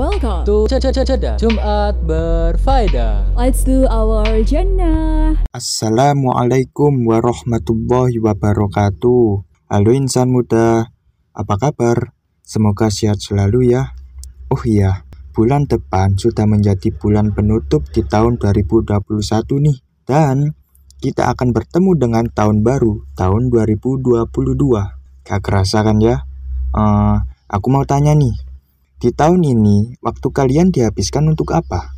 welcome to Ceda Jumat Berfaedah. Let's do our Jannah. Assalamualaikum warahmatullahi wabarakatuh. Halo insan muda, apa kabar? Semoga sehat selalu ya. Oh iya, bulan depan sudah menjadi bulan penutup di tahun 2021 nih. Dan kita akan bertemu dengan tahun baru, tahun 2022. Gak kerasa kan ya? Uh, aku mau tanya nih, di tahun ini, waktu kalian dihabiskan untuk apa?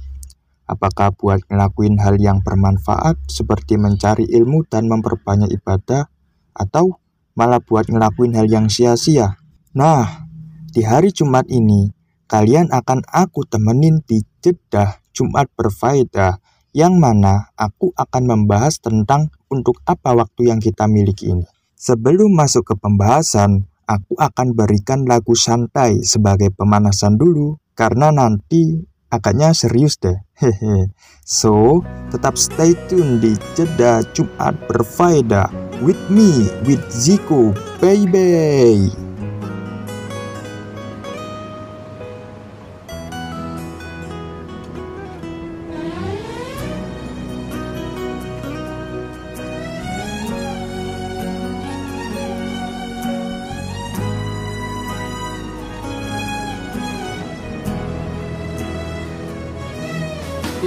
Apakah buat ngelakuin hal yang bermanfaat seperti mencari ilmu dan memperbanyak ibadah? Atau malah buat ngelakuin hal yang sia-sia? Nah, di hari Jumat ini, kalian akan aku temenin di Jeddah Jumat Berfaedah yang mana aku akan membahas tentang untuk apa waktu yang kita miliki ini. Sebelum masuk ke pembahasan, aku akan berikan lagu santai sebagai pemanasan dulu karena nanti agaknya serius deh. Hehe. So, tetap stay tune di Jeda Jumat Berfaedah with me, with Ziko, baby.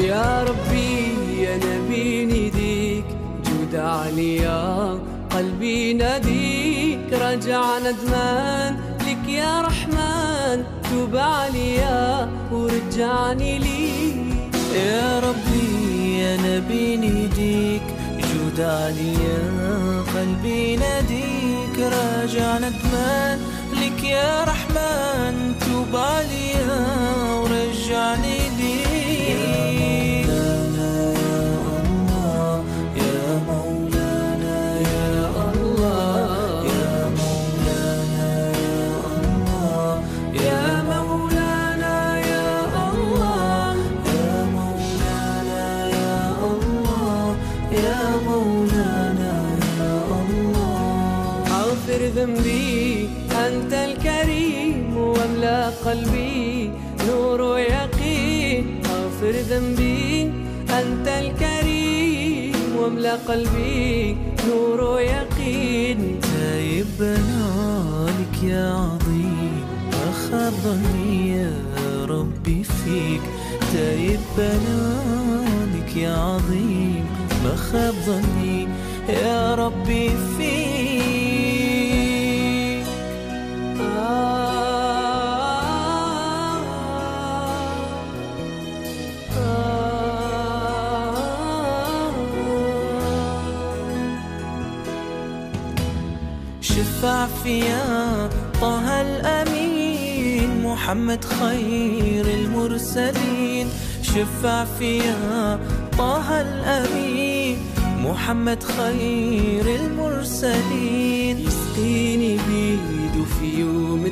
يا ربي يا نبي نديك جود عليا قلبي ناديك. رجع ندمان لك يا رحمن. توب عليا ورجعني ليك. يا ربي يا نبي نديك جود عليا قلبي ناديك. راجع ندمان لك يا رحمن. توب عليا ورجعني نور ويقين اغفر ذنبي. أنت الكريم واملأ قلبي. نور ويقين تايب بنالك يا عظيم أخذ ظني يا ربي فيك. تايب بنالك يا عظيم ما خاب ظني يا ربي فيك. فيا طه الأمين محمد خير المرسلين. شفع فيا طه الأمين محمد خير المرسلين. يسقيني بيده في يوم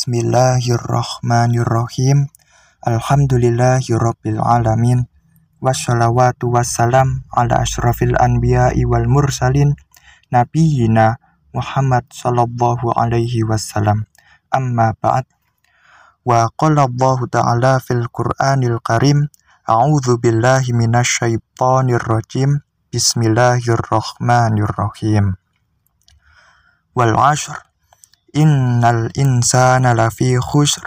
Bismillahirrahmanirrahim. Alhamdulillahirabbil alamin. Wassalawatu wassalam ala asyrafil anbiya'i wal mursalin nabiyina Muhammad sallallahu alaihi wasallam. Amma ba'd. Wa qala Allah ta'ala fil Qur'anil Karim A'udzu billahi minasyaitonir rajim. Bismillahirrahmanirrahim. Wal 'ashr. Innal insana lafi khusr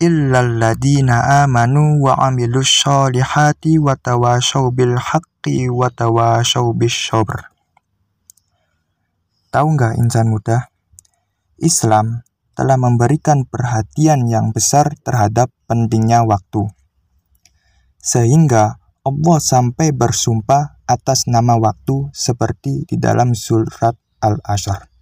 illal ladina amanu wa amilus solihati wa tawashaw bil haqqi wa tawashaw bis sabr. Tahu nggak insan muda? Islam telah memberikan perhatian yang besar terhadap pentingnya waktu. Sehingga Allah sampai bersumpah atas nama waktu seperti di dalam surat Al-Ashr.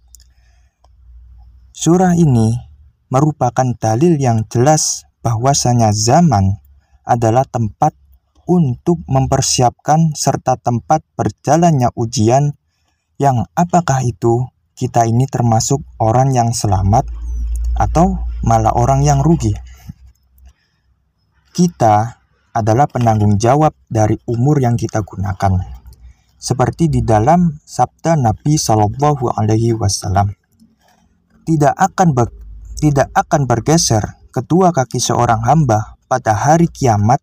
Surah ini merupakan dalil yang jelas bahwasanya zaman adalah tempat untuk mempersiapkan serta tempat berjalannya ujian yang apakah itu kita ini termasuk orang yang selamat atau malah orang yang rugi. Kita adalah penanggung jawab dari umur yang kita gunakan. Seperti di dalam sabda Nabi Shallallahu Alaihi Wasallam, tidak akan ber, tidak akan bergeser kedua kaki seorang hamba pada hari kiamat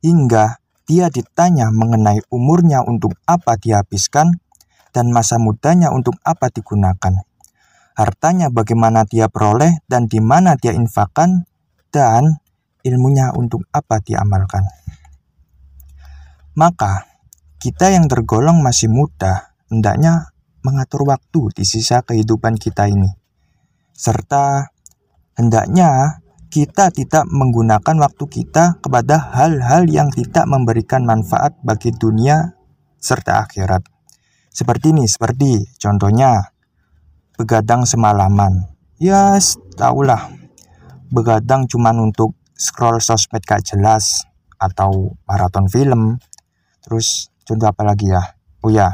hingga dia ditanya mengenai umurnya untuk apa dihabiskan dan masa mudanya untuk apa digunakan. Hartanya bagaimana dia peroleh dan di mana dia infakkan dan ilmunya untuk apa diamalkan. Maka, kita yang tergolong masih muda hendaknya mengatur waktu di sisa kehidupan kita ini. Serta hendaknya kita tidak menggunakan waktu kita kepada hal-hal yang tidak memberikan manfaat bagi dunia serta akhirat. Seperti ini, seperti contohnya begadang semalaman. Ya, yes, tahulah. Begadang cuma untuk scroll sosmed gak jelas atau maraton film. Terus contoh apa lagi ya? Oh ya,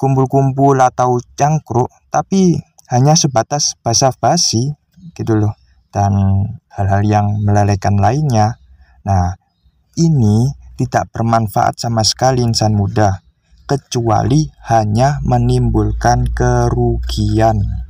kumpul-kumpul atau cangkruk tapi hanya sebatas basa-basi gitu loh dan hal-hal yang melelehkan lainnya. Nah, ini tidak bermanfaat sama sekali insan muda kecuali hanya menimbulkan kerugian.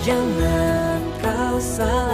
Jangan kau salah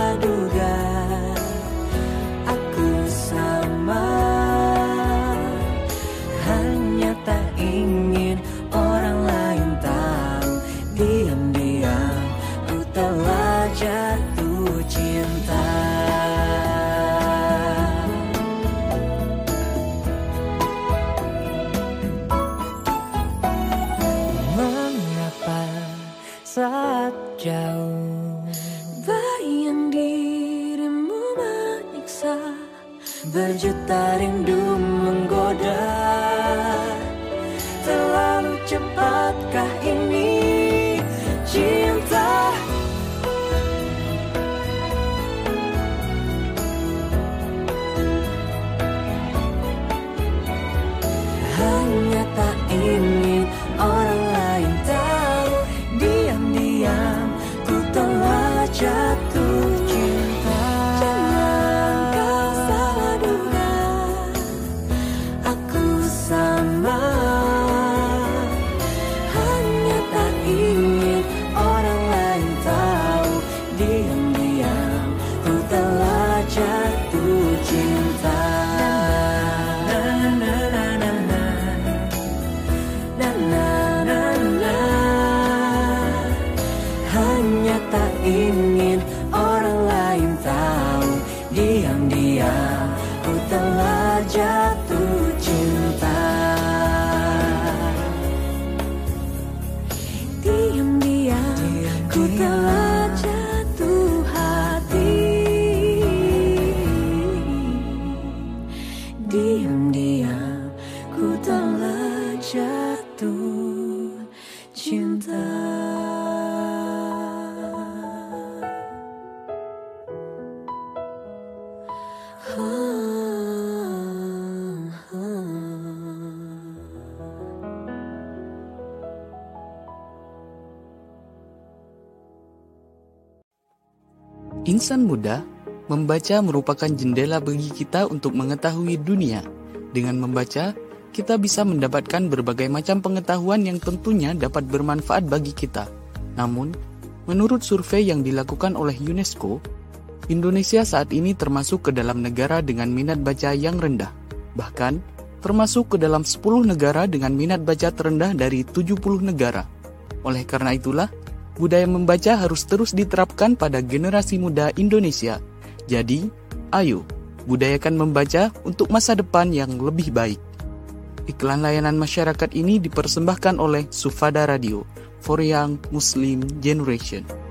Insan muda membaca merupakan jendela bagi kita untuk mengetahui dunia. Dengan membaca, kita bisa mendapatkan berbagai macam pengetahuan yang tentunya dapat bermanfaat bagi kita. Namun, menurut survei yang dilakukan oleh UNESCO, Indonesia saat ini termasuk ke dalam negara dengan minat baca yang rendah. Bahkan, termasuk ke dalam 10 negara dengan minat baca terendah dari 70 negara. Oleh karena itulah, budaya membaca harus terus diterapkan pada generasi muda Indonesia. Jadi, ayo, budayakan membaca untuk masa depan yang lebih baik. Iklan layanan masyarakat ini dipersembahkan oleh Sufada Radio for Young Muslim Generation.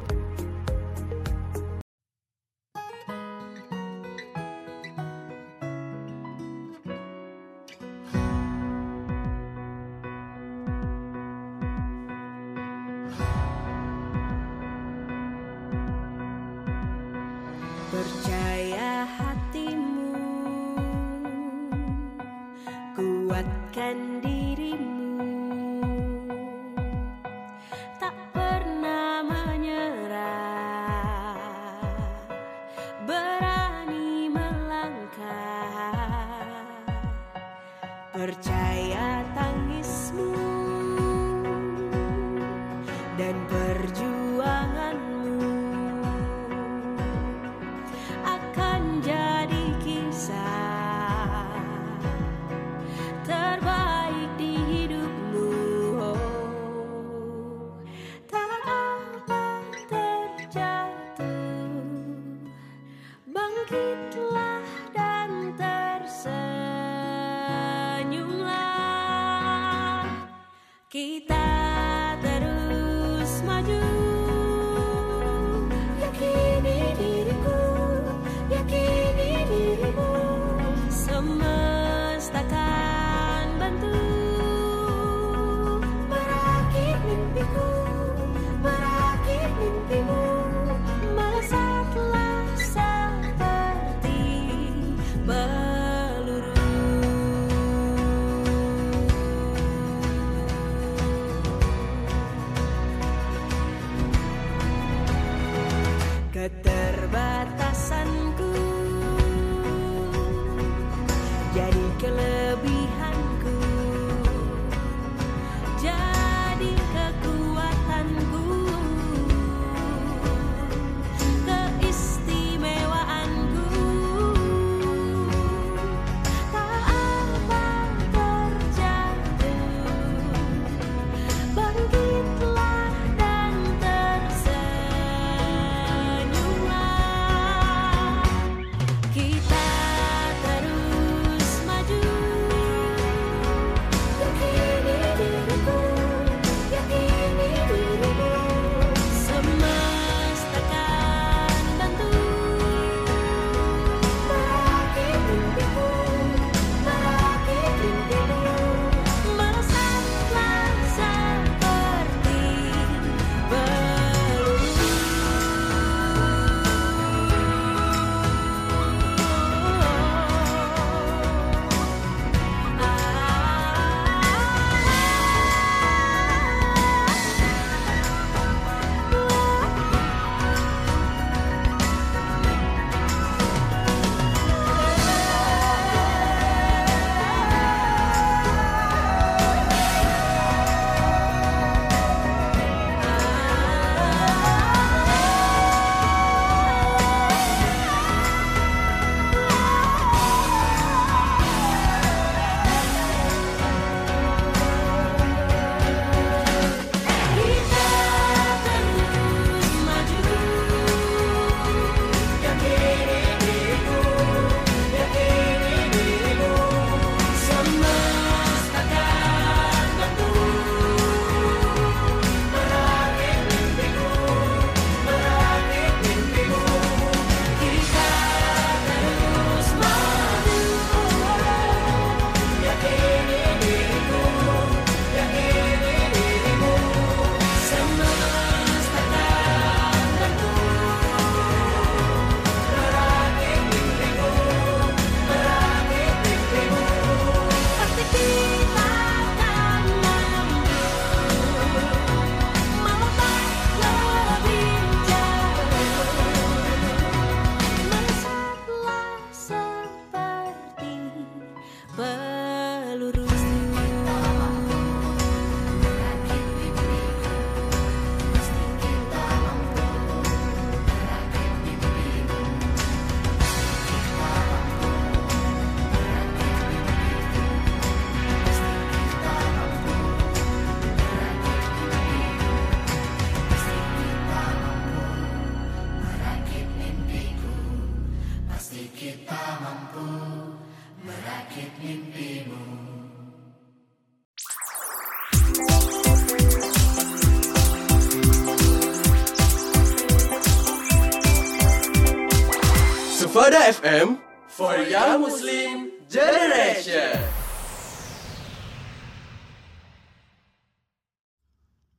FM for Young Muslim Generation.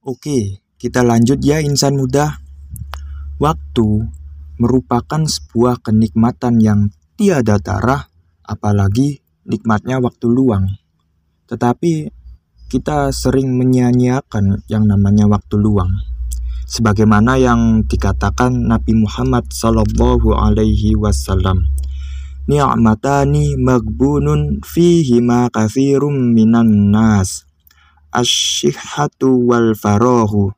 Oke, kita lanjut ya insan muda. Waktu merupakan sebuah kenikmatan yang tiada tara, apalagi nikmatnya waktu luang. Tetapi kita sering menyia-nyiakan yang namanya waktu luang. Sebagaimana yang dikatakan Nabi Muhammad Sallallahu Alaihi Wasallam, Ni'matani magbunun fihi ma kathirum minan nas asyihatu wal farohu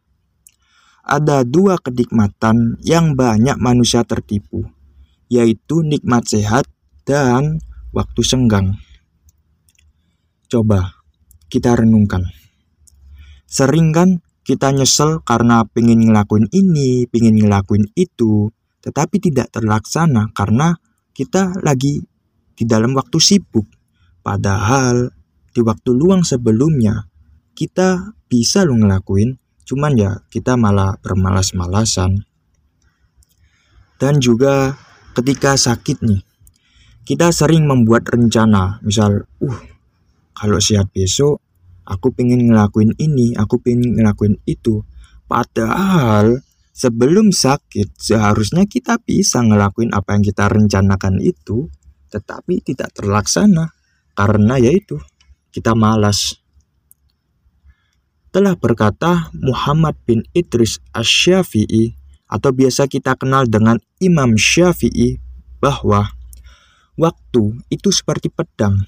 ada dua kenikmatan yang banyak manusia tertipu, yaitu nikmat sehat dan waktu senggang. Coba kita renungkan. Sering kan kita nyesel karena pengen ngelakuin ini, pengen ngelakuin itu, tetapi tidak terlaksana karena kita lagi di dalam waktu sibuk. Padahal di waktu luang sebelumnya kita bisa lo ngelakuin, cuman ya kita malah bermalas-malasan. Dan juga ketika sakit nih, kita sering membuat rencana, misal, uh, kalau sehat besok, aku pengen ngelakuin ini, aku pengen ngelakuin itu. Padahal sebelum sakit, seharusnya kita bisa ngelakuin apa yang kita rencanakan itu, tetapi tidak terlaksana karena yaitu kita malas telah berkata Muhammad bin Idris Asy-Syafi'i atau biasa kita kenal dengan Imam Syafi'i bahwa waktu itu seperti pedang.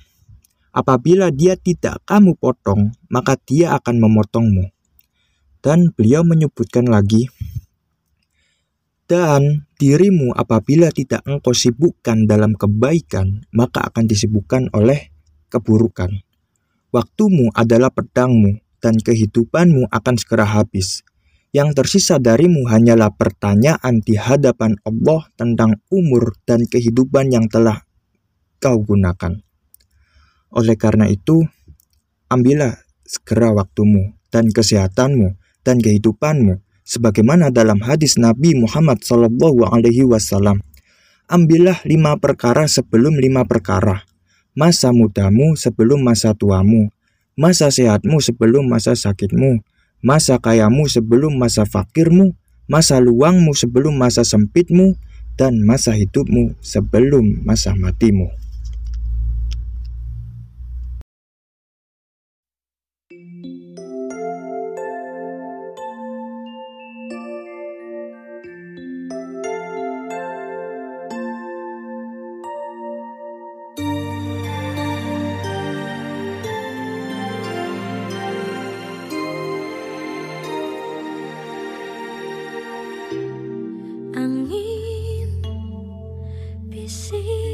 Apabila dia tidak kamu potong, maka dia akan memotongmu. Dan beliau menyebutkan lagi, dan dirimu apabila tidak engkau sibukkan dalam kebaikan, maka akan disibukkan oleh keburukan. Waktumu adalah pedangmu, dan kehidupanmu akan segera habis. Yang tersisa darimu hanyalah pertanyaan di hadapan Allah tentang umur dan kehidupan yang telah kau gunakan. Oleh karena itu, ambillah segera waktumu dan kesehatanmu dan kehidupanmu sebagaimana dalam hadis Nabi Muhammad Shallallahu Alaihi Wasallam. Ambillah lima perkara sebelum lima perkara, masa mudamu sebelum masa tuamu, masa sehatmu sebelum masa sakitmu, masa kayamu sebelum masa fakirmu, masa luangmu sebelum masa sempitmu, dan masa hidupmu sebelum masa matimu. see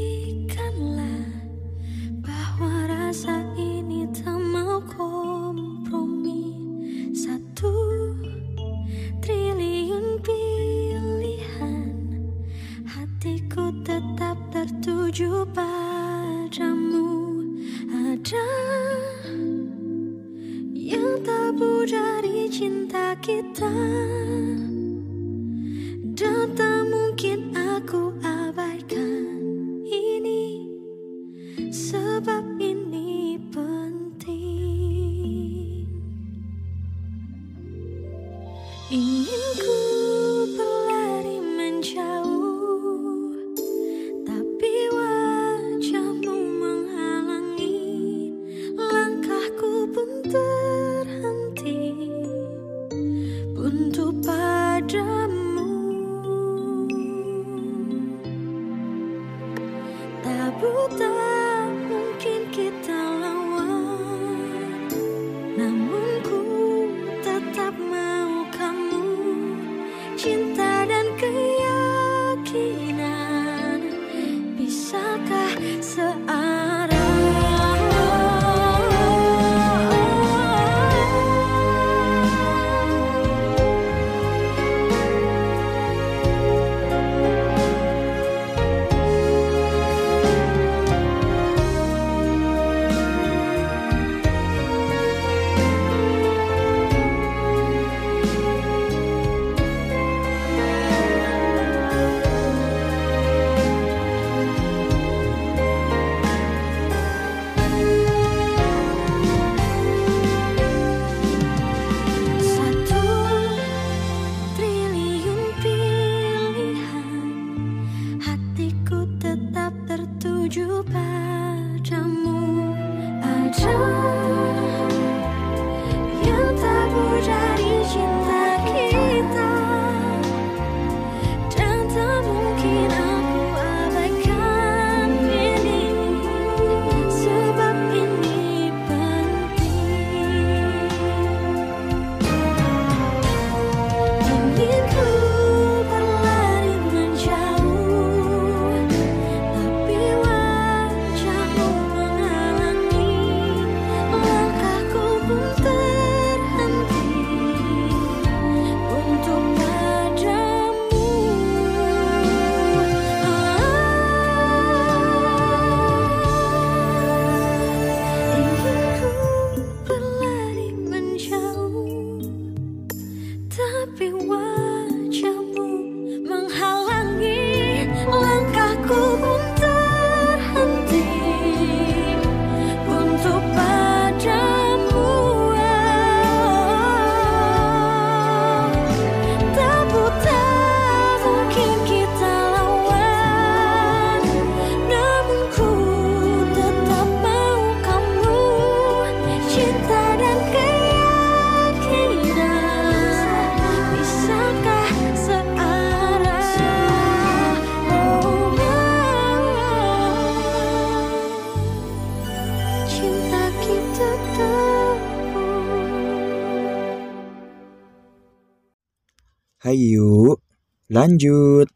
lanjut.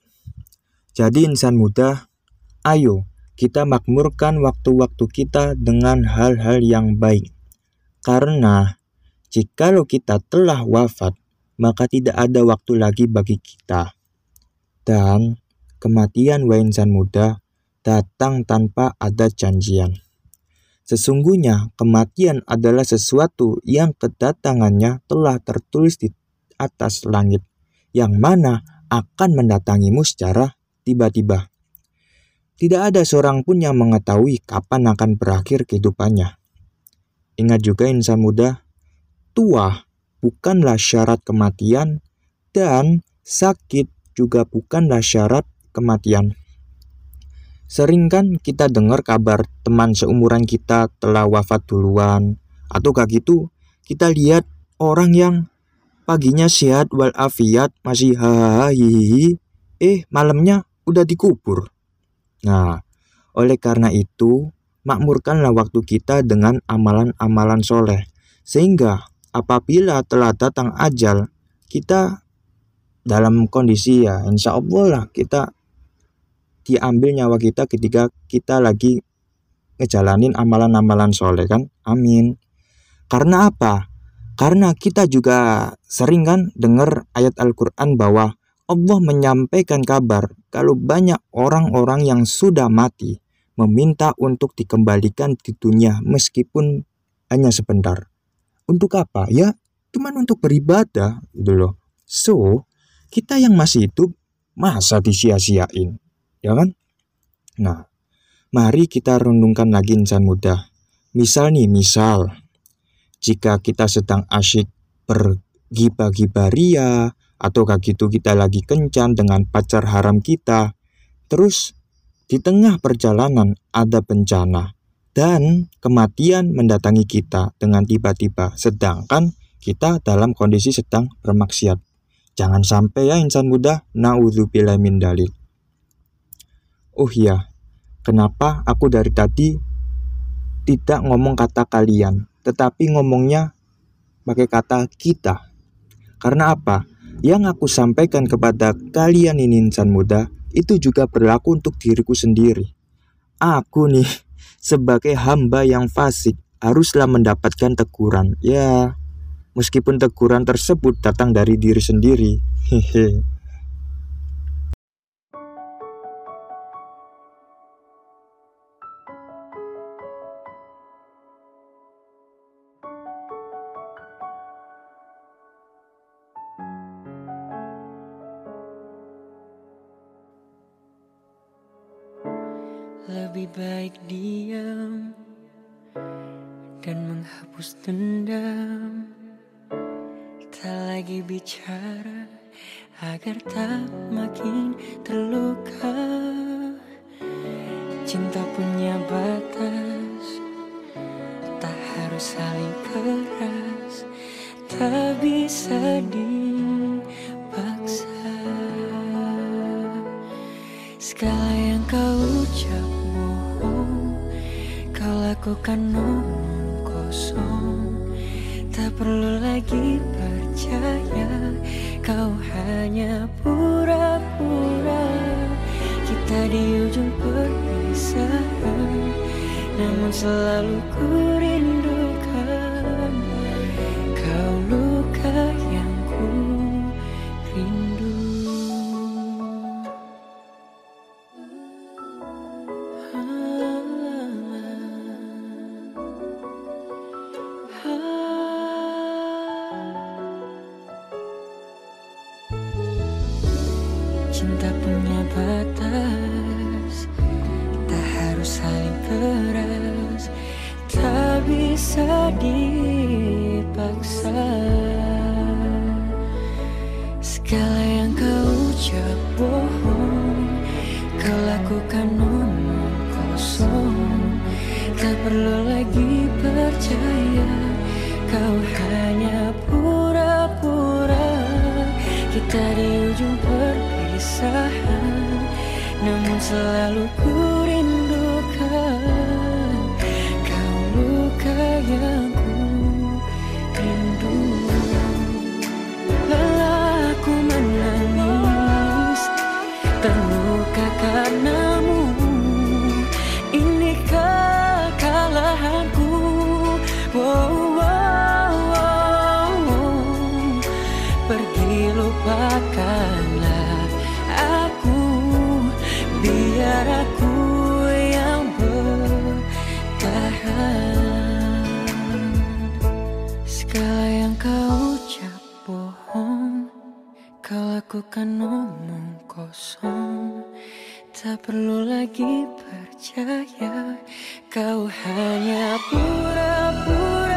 Jadi insan muda, ayo kita makmurkan waktu-waktu kita dengan hal-hal yang baik. Karena jikalau kita telah wafat, maka tidak ada waktu lagi bagi kita. Dan kematian wa insan muda datang tanpa ada janjian. Sesungguhnya kematian adalah sesuatu yang kedatangannya telah tertulis di atas langit, yang mana akan mendatangimu secara tiba-tiba. Tidak ada seorang pun yang mengetahui kapan akan berakhir kehidupannya. Ingat juga insan muda, tua bukanlah syarat kematian dan sakit juga bukanlah syarat kematian. Sering kan kita dengar kabar teman seumuran kita telah wafat duluan, atau kayak gitu kita lihat orang yang paginya sehat walafiat masih hahaha eh malamnya udah dikubur. Nah, oleh karena itu makmurkanlah waktu kita dengan amalan-amalan soleh, sehingga apabila telah datang ajal, kita dalam kondisi ya insya Allah lah kita diambil nyawa kita ketika kita lagi ngejalanin amalan-amalan soleh kan? Amin. Karena apa karena kita juga sering kan dengar ayat Al-Quran bahwa Allah menyampaikan kabar kalau banyak orang-orang yang sudah mati meminta untuk dikembalikan di dunia meskipun hanya sebentar. Untuk apa? Ya, cuman untuk beribadah gitu loh. So, kita yang masih hidup masa disia-siain? ya kan? Nah, mari kita renungkan lagi insan muda. Misal nih, misal jika kita sedang asyik pergi bagi ria atau kayak gitu kita lagi kencan dengan pacar haram kita, terus di tengah perjalanan ada bencana dan kematian mendatangi kita dengan tiba-tiba, sedangkan kita dalam kondisi sedang bermaksiat. Jangan sampai ya insan muda, na'udzubillah min dalil. Oh iya, kenapa aku dari tadi tidak ngomong kata kalian, tetapi ngomongnya pakai kata kita? Karena apa? Yang aku sampaikan kepada kalian ini insan muda, itu juga berlaku untuk diriku sendiri. Aku nih, sebagai hamba yang fasik, haruslah mendapatkan teguran. Ya, meskipun teguran tersebut datang dari diri sendiri. Hehe. Selalu ku rindukan aku kan omong kosong Tak perlu lagi percaya. Kau hanya pura-pura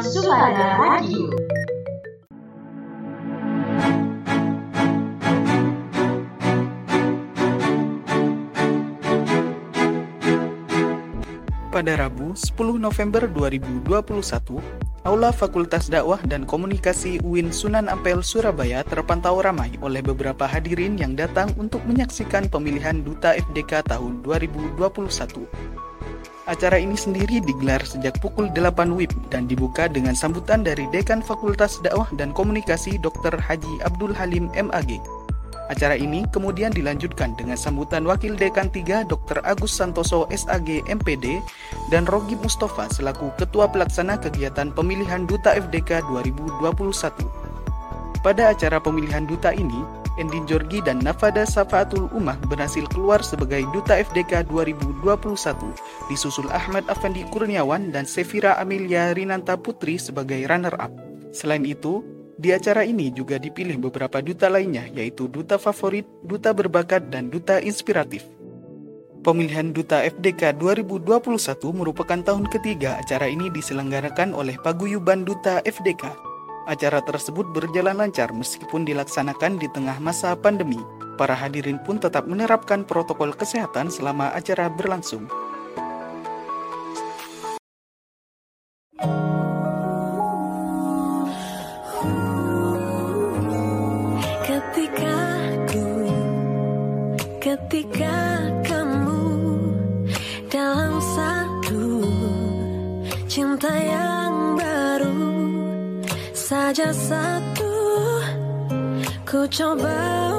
Suara Radio. Pada Rabu, 10 November 2021, Aula Fakultas Dakwah dan Komunikasi UIN Sunan Ampel Surabaya terpantau ramai oleh beberapa hadirin yang datang untuk menyaksikan pemilihan Duta FDK tahun 2021. Acara ini sendiri digelar sejak pukul 8 WIB dan dibuka dengan sambutan dari Dekan Fakultas Dakwah dan Komunikasi Dr. Haji Abdul Halim MAG. Acara ini kemudian dilanjutkan dengan sambutan Wakil Dekan 3 Dr. Agus Santoso SAG MPD dan Rogi Mustafa selaku Ketua Pelaksana Kegiatan Pemilihan Duta FDK 2021. Pada acara pemilihan duta ini, Endin Jorgi dan Nafada Safaatul Ummah berhasil keluar sebagai Duta FDK 2021, disusul Ahmad Afandi Kurniawan dan Sefira Amelia Rinanta Putri sebagai runner-up. Selain itu, di acara ini juga dipilih beberapa duta lainnya, yaitu duta favorit, duta berbakat, dan duta inspiratif. Pemilihan Duta FDK 2021 merupakan tahun ketiga acara ini diselenggarakan oleh Paguyuban Duta FDK. Acara tersebut berjalan lancar meskipun dilaksanakan di tengah masa pandemi. Para hadirin pun tetap menerapkan protokol kesehatan selama acara berlangsung. Ku coba untuk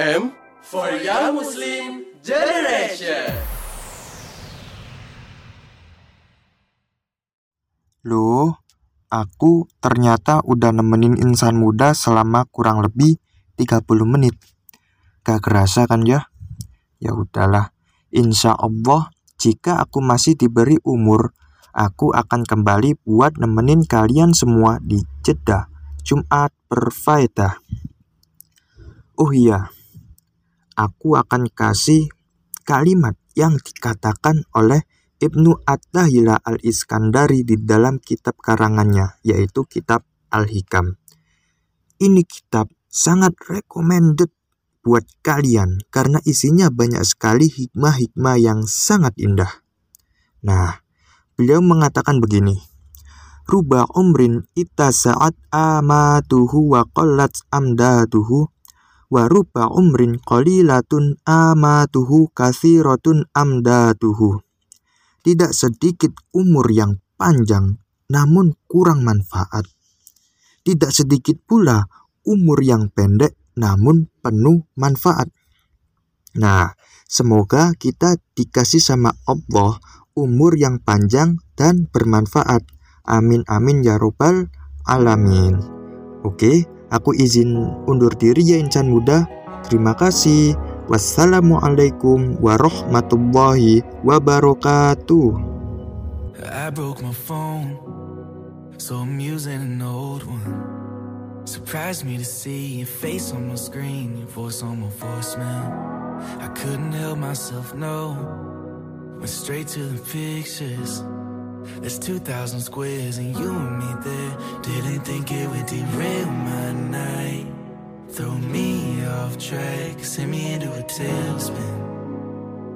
FM for Young Muslim Generation. Loh, aku ternyata udah nemenin insan muda selama kurang lebih 30 menit. Gak kerasa kan ya? Ya udahlah, insya Allah jika aku masih diberi umur, aku akan kembali buat nemenin kalian semua di Jeddah Jumat berfaedah. Oh iya, aku akan kasih kalimat yang dikatakan oleh Ibnu At-Tahila Al-Iskandari di dalam kitab karangannya, yaitu kitab Al-Hikam. Ini kitab sangat recommended buat kalian karena isinya banyak sekali hikmah-hikmah yang sangat indah. Nah, beliau mengatakan begini, Ruba umrin ita saat amatuhu wa qallat amdatuhu wa ruba umrin qalilatun amatuhu kathiratun amdatuhu tidak sedikit umur yang panjang namun kurang manfaat. Tidak sedikit pula umur yang pendek namun penuh manfaat. Nah, semoga kita dikasih sama Allah umur yang panjang dan bermanfaat. Amin amin ya robbal alamin. Oke, aku izin undur diri ya insan muda. Terima kasih. Wassalamualaikum warahmatullahi wabarakatuh. I broke my phone, so I'm using an old one. Surprised me to see your face on my screen, your voice on my voicemail. I couldn't help myself, no. Went straight to the pictures. There's 2,000 squares and you and me there. Didn't think it would derail my night. Throw me off track, send me into a tailspin.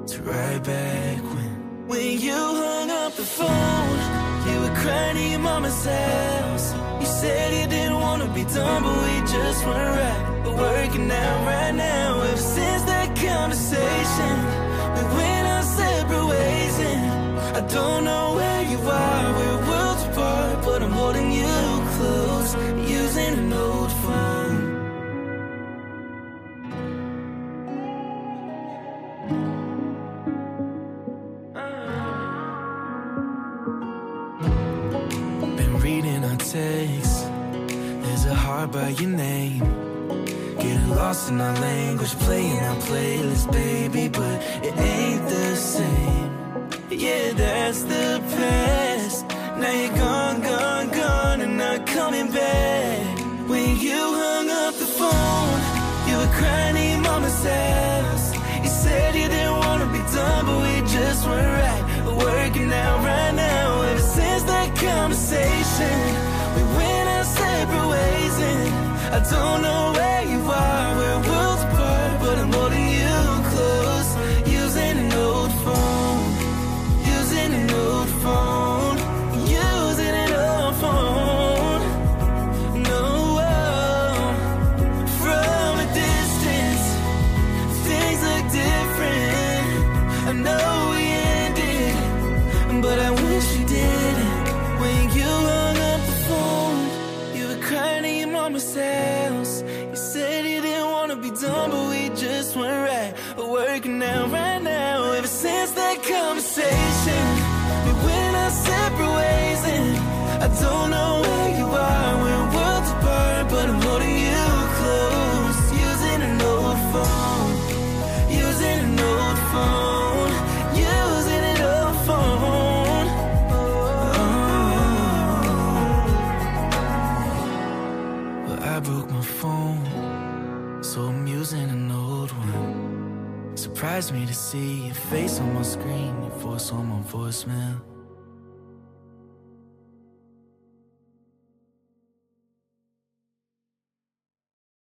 To right back when When you hung up the phone You were crying in your mama's house You said you didn't wanna be done But we just weren't right But working out right now Ever since that conversation We went our separate ways And I don't know where you are We're worlds apart But I'm holding you close Using an old phone Been reading our texts. There's a heart by your name. Getting lost in our language, playing our playlist, baby, but it ain't the same. Yeah, that's the past. Now you're gone, gone, gone, and not coming back. When you hung up the phone, you were crying in your mama's house. You said you didn't wanna be done, but we just weren't right. We're working out right now. Ever since that conversation, we went our separate ways, and I don't know where see your face on my screen, your voice on my voicemail.